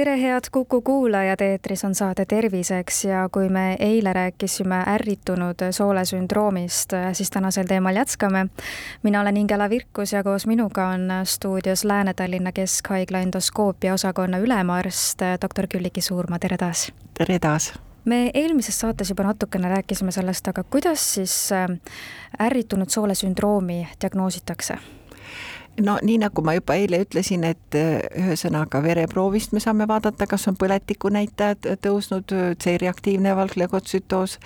tere, head Kuku kuulajad, eetris on saade Terviseks ja kui me eile rääkisime ärritunud soolesündroomist, siis tänasel teemal jätkame. mina olen Ingela Virkus ja koos minuga on stuudios Lääne-Tallinna Keskhaigla endoskoopia osakonna ülemarst, doktor Külliki Suurma, tere taas! tere taas! me eelmises saates juba natukene rääkisime sellest, aga kuidas siis äh, ärritunud soolesündroomi diagnoositakse? No nii nagu ma juba eile ütlesin, et äh, ühesõnaga vereproovist me saame vaadata, kas on põletikunäitajad tõusnud, C-reaktiivne valgleukotsütoos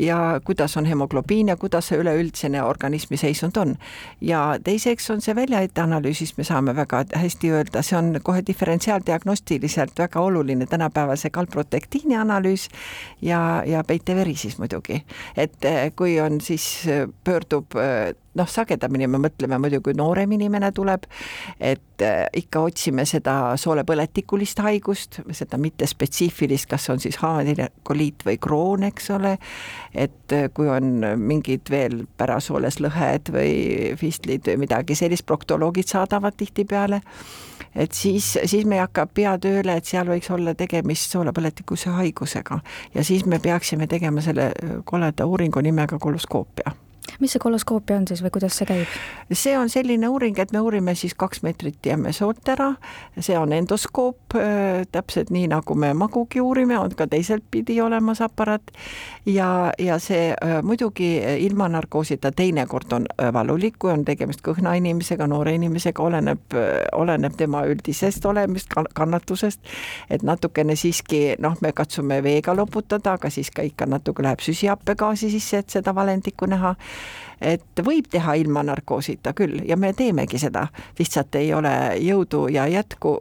ja kuidas on hemoglobiin ja kuidas see üleüldine organismi seisund on. ja teiseks on see väljaheiteanalüüsis, me saame väga hästi öelda, see on kohe diferentsiaaldiagnostiliselt väga oluline tänapäeval see kalprotektiini analüüs ja, ja peiteveri siis muidugi. et äh, kui on siis, äh, pöördub noh, sagedamini me mõtleme muidugi, noorem inimene tuleb, et äh, ikka otsime seda soolepõletikulist haigust, seda mittespetsiifilist, kas on siis haavakoliit või kroon, eks ole, et äh, kui on mingid veel pärasooles lõhed või fistlid või midagi sellist, proktoloogid saadavad tihtipeale, et siis, siis me ei hakka pea tööle, et seal võiks olla tegemist soolepõletikuse haigusega. Ja siis me peaksime tegema selle koleda uuringu nimega koloskoopia mis see koloskoopia on siis või kuidas see käib? see on selline uuring, et me uurime siis kaks meetrit jääme soolt ära, see on endoskoop, täpselt nii, nagu me magugi uurime, on ka teiselt pidi olemas aparaat. Ja, ja see muidugi ilma narkoosita teinekord on valulik, kui on tegemist kõhna inimesega, noore inimesega, oleneb, oleneb tema üldisest olemist, kannatusest, et natukene siiski noh, me katsume veega loputada, aga siis ka ikka natuke läheb süsihappegaasi sisse, et seda valendikku näha et võib teha ilma narkoosita küll ja me teemegi seda, lihtsalt ei ole jõudu ja jätku,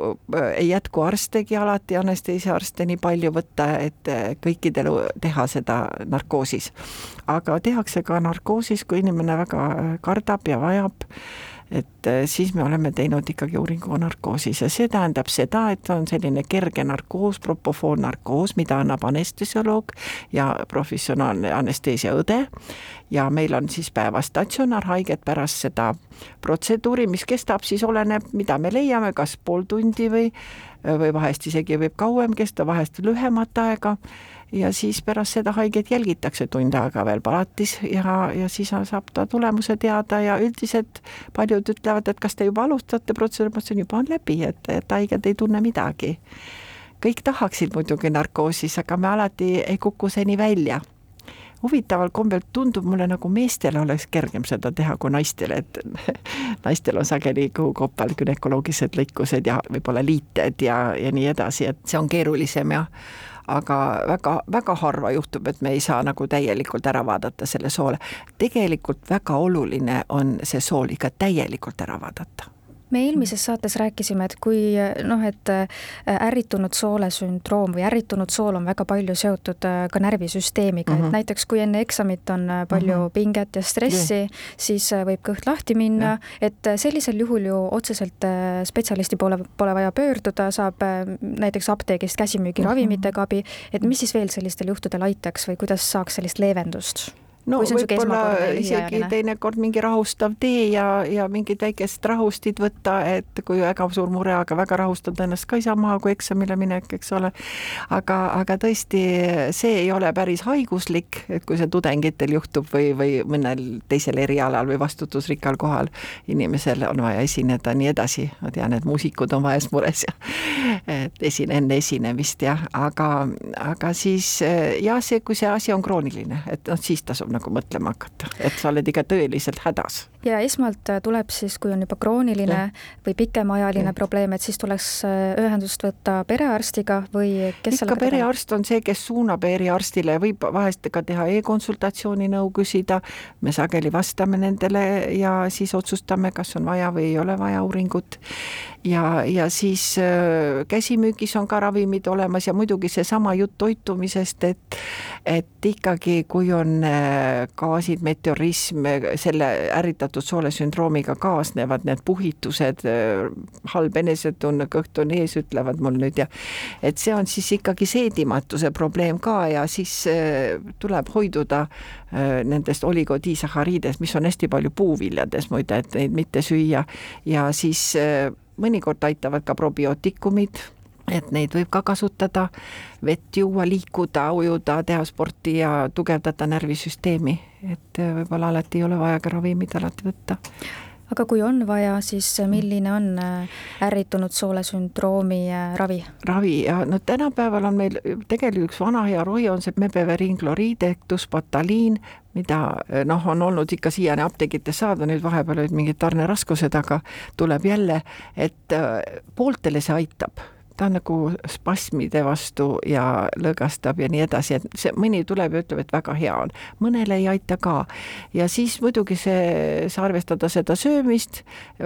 ei jätku arstegi alati, anesteesiaarste nii palju võtta, et kõikidel teha seda narkoosis. aga tehakse ka narkoosis, kui inimene väga kardab ja vajab et äh, siis me oleme teinud ikkagi uuringu narkoosis ja see tähendab seda, et on selline kerge narkoos, propofoonnarkoos, mida annab anestesioloog ja professionaalne anesteesiaõde. Ja meil on siis päevas statsionaarhaiged pärast seda protseduuri, mis kestab siis oleneb, mida me leiame, kas pool tundi või, või vahest isegi võib kauem kesta, vahest lühemat aega ja siis pärast seda haiget jälgitakse tund aega veel palatis ja, ja siis saab ta tulemuse teada ja üldiselt paljud ütlevad, et kas te juba alustate protseduuri, ma ütlesin juba on läbi, et, et haiged ei tunne midagi. kõik tahaksid muidugi narkoosis, aga me alati ei kuku seni välja huvitaval kombel tundub mulle nagu meestel oleks kergem seda teha kui naistel, et naistel on sageli kõhukopal günekoloogilised lõikused ja võib-olla liited ja, ja nii edasi, et see on keerulisem ja aga väga-väga harva juhtub, et me ei saa nagu täielikult ära vaadata selle soole. tegelikult väga oluline on see sool ikka täielikult ära vaadata me eelmises saates rääkisime, et kui noh, et äh, ärritunud soole sündroom või ärritunud sool on väga palju seotud äh, ka närvisüsteemiga mm, -hmm. et mhm. näiteks kui enne eksamit on äh, palju mm -hmm. pinget ja stressi yeah., siis võib kõht lahti minna yeah., et sellisel juhul ju otseselt spetsialisti poole pole vaja pöörduda, saab näiteks apteegist käsimüügiravimitega mhm. abi, et mis siis veel sellistel juhtudel aitaks või kuidas saaks sellist leevendust? No võib-olla isegi teinekord mingi rahustav tee ja, ja mingid väikest rahustid võtta, et kui väga suur mure, aga väga rahustada ennast ka ei saa maha, kui eksamile minek, eks ole. aga, aga tõesti, see ei ole päris haiguslik, et kui see tudengitel juhtub või, või mõnel teisel erialal või vastutusrikkal kohal inimesel on vaja esineda, nii edasi. ma tean, et muusikud on vahest mures ja et esine enne esinemist jah, aga, aga siis jah, see, kui see asi on krooniline, et noh, siis tasub nagu mõtlema hakata, et sa oled ikka tõeliselt hädas. ja esmalt äh, tuleb siis, kui on juba krooniline ja. või pikemaajaline ja. probleem, et siis tuleks äh, ühendust võtta perearstiga või kes ikka perearst on see, kes suunab eriarstile, võib vahest ka teha e-konsultatsiooni nõu küsida, me sageli vastame nendele ja siis otsustame, kas on vaja või ei ole vaja uuringut ja, ja siis äh, käsimüügis on ka ravimid olemas ja muidugi seesama jutt toitumisest, et et ikkagi, kui on äh, gaasid, meteorism, selle ärritatud soolesündroomiga kaasnevad need puhitused, halb enesetunne, kõht on ees, ütlevad mul nüüd ja et see on siis ikkagi seedimatuse probleem ka ja siis tuleb hoiduda nendest oligodiisahariidest, mis on hästi palju puuviljades muide, et neid mitte süüa. Ja siis mõnikord aitavad ka probiootikumid et neid võib ka kasutada, vett juua, liikuda, ujuda, teha sporti ja tugevdada närvisüsteemi, et äh, võib-olla alati ei ole vaja ka ravimid alati võtta. Aga kui on vaja, siis milline on äh, ärritunud soolesündroomi äh, ravi? ravi ja no tänapäeval on meil tegelikult üks vana hea rohi on see mebeveriinkloriid ehk tusbataliin, mida noh, on olnud ikka siiani apteegites saada, nüüd vahepeal olid mingid tarneraskused, aga tuleb jälle, et pooltele see aitab ta on nagu spasmide vastu ja lõõgastab ja nii edasi, et see mõni tuleb ja ütleb, et väga hea on, mõnele ei aita ka. ja siis muidugi see, see arvestada seda söömist,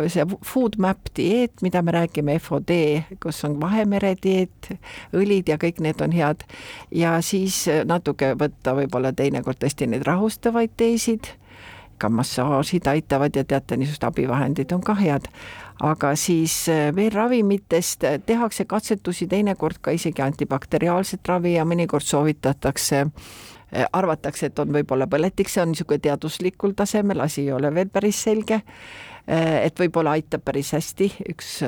see food map dieet, mida me räägime, FOD, kus on Vahemere dieet, õlid ja kõik need on head. Ja siis natuke võtta võib-olla teinekord tõesti neid rahustavaid teesid. Ka massaažid aitavad ja teate, niisugused abivahendid on ka head aga siis äh, veel ravimitest äh, tehakse katsetusi teinekord ka isegi antibakteriaalset ravi ja mõnikord soovitatakse äh, arvatakse, et on võib-olla põletik, see on niisugune teaduslikul tasemel, asi ei ole veel päris selge. et võib-olla aitab päris hästi üks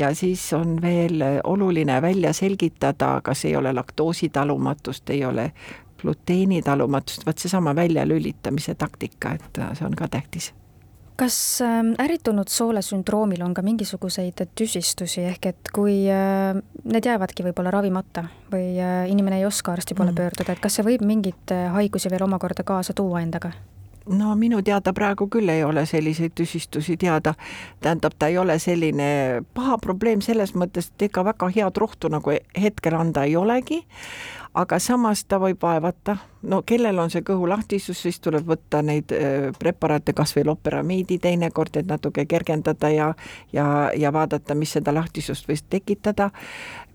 ja siis on veel oluline välja selgitada, kas ei ole laktoositalumatust, ei ole gluteenitalumatust, vot seesama väljalülitamise taktika, et see on ka tähtis kas ähm, ärritunud soolesündroomil on ka mingisuguseid tüsistusi, ehk et kui äh, need jäävadki võib-olla ravimata või äh, inimene ei oska arsti poole mm. pöörduda, et kas see võib mingeid äh, haigusi veel omakorda kaasa tuua endaga? no minu teada praegu küll ei ole selliseid tüsistusi teada. tähendab, ta ei ole selline paha probleem selles mõttes, et ega väga head rohtu nagu hetkel anda ei olegi aga samas ta võib vaevata, no kellel on see kõhulahtisus, siis tuleb võtta neid äh, preparaate, kas või loperamiidi teinekord, et natuke kergendada ja ja, ja vaadata, mis seda lahtisust võis tekitada.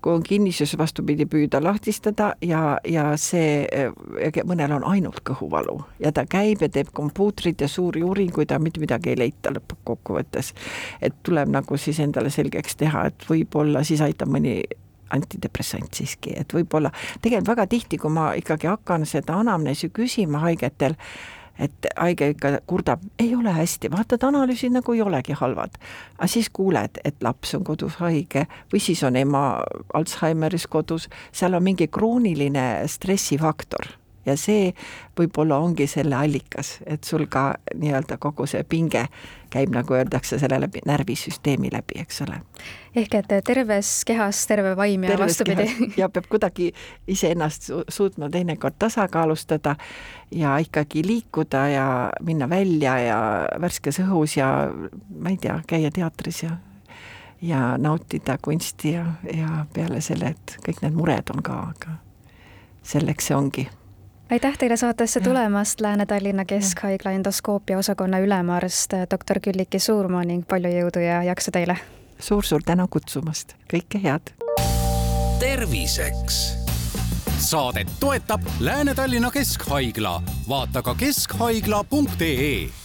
kui on kinnisus, vastupidi, püüda lahtistada ja, ja see, äh, mõnel on ainult kõhuvalu ja ta käib ja teeb kompuutrid ja suuri uuringuid, aga mitte midagi ei leita lõppkokkuvõttes. et tuleb nagu siis endale selgeks teha, et võib-olla siis aitab mõni antidepressant siiski, et võib-olla tegelikult väga tihti, kui ma ikkagi hakkan seda anamneesi küsima haigetel, et haige ikka kurdab, ei ole hästi, vaatad analüüsid nagu ei olegi halvad. aga siis kuuled, et laps on kodus haige või siis on ema Alžeimeris kodus, seal on mingi krooniline stressifaktor ja see võib-olla ongi selle allikas, et sul ka nii-öelda kogu see pinge käib, nagu öeldakse, selle läbi, närvisüsteemi läbi, eks ole. ehk et terves kehas terve vaim ja vastupidi. ja peab kuidagi iseennast suutma teinekord tasakaalustada ja ikkagi liikuda ja minna välja ja värskes õhus ja ma ei tea, käia teatris ja ja nautida kunsti ja, ja peale selle, et kõik need mured on ka, aga selleks see ongi aitäh teile saatesse tulemast, Lääne-Tallinna Keskhaigla endoskoopia osakonna ülemarst doktor Külliki Suurmaa ning palju jõudu ja jaksu teile! Suur,! suur-suur tänu kutsumast, kõike head! terviseks! Saadet toetab Lääne-Tallinna Keskhaigla, vaata ka keskhaigla.ee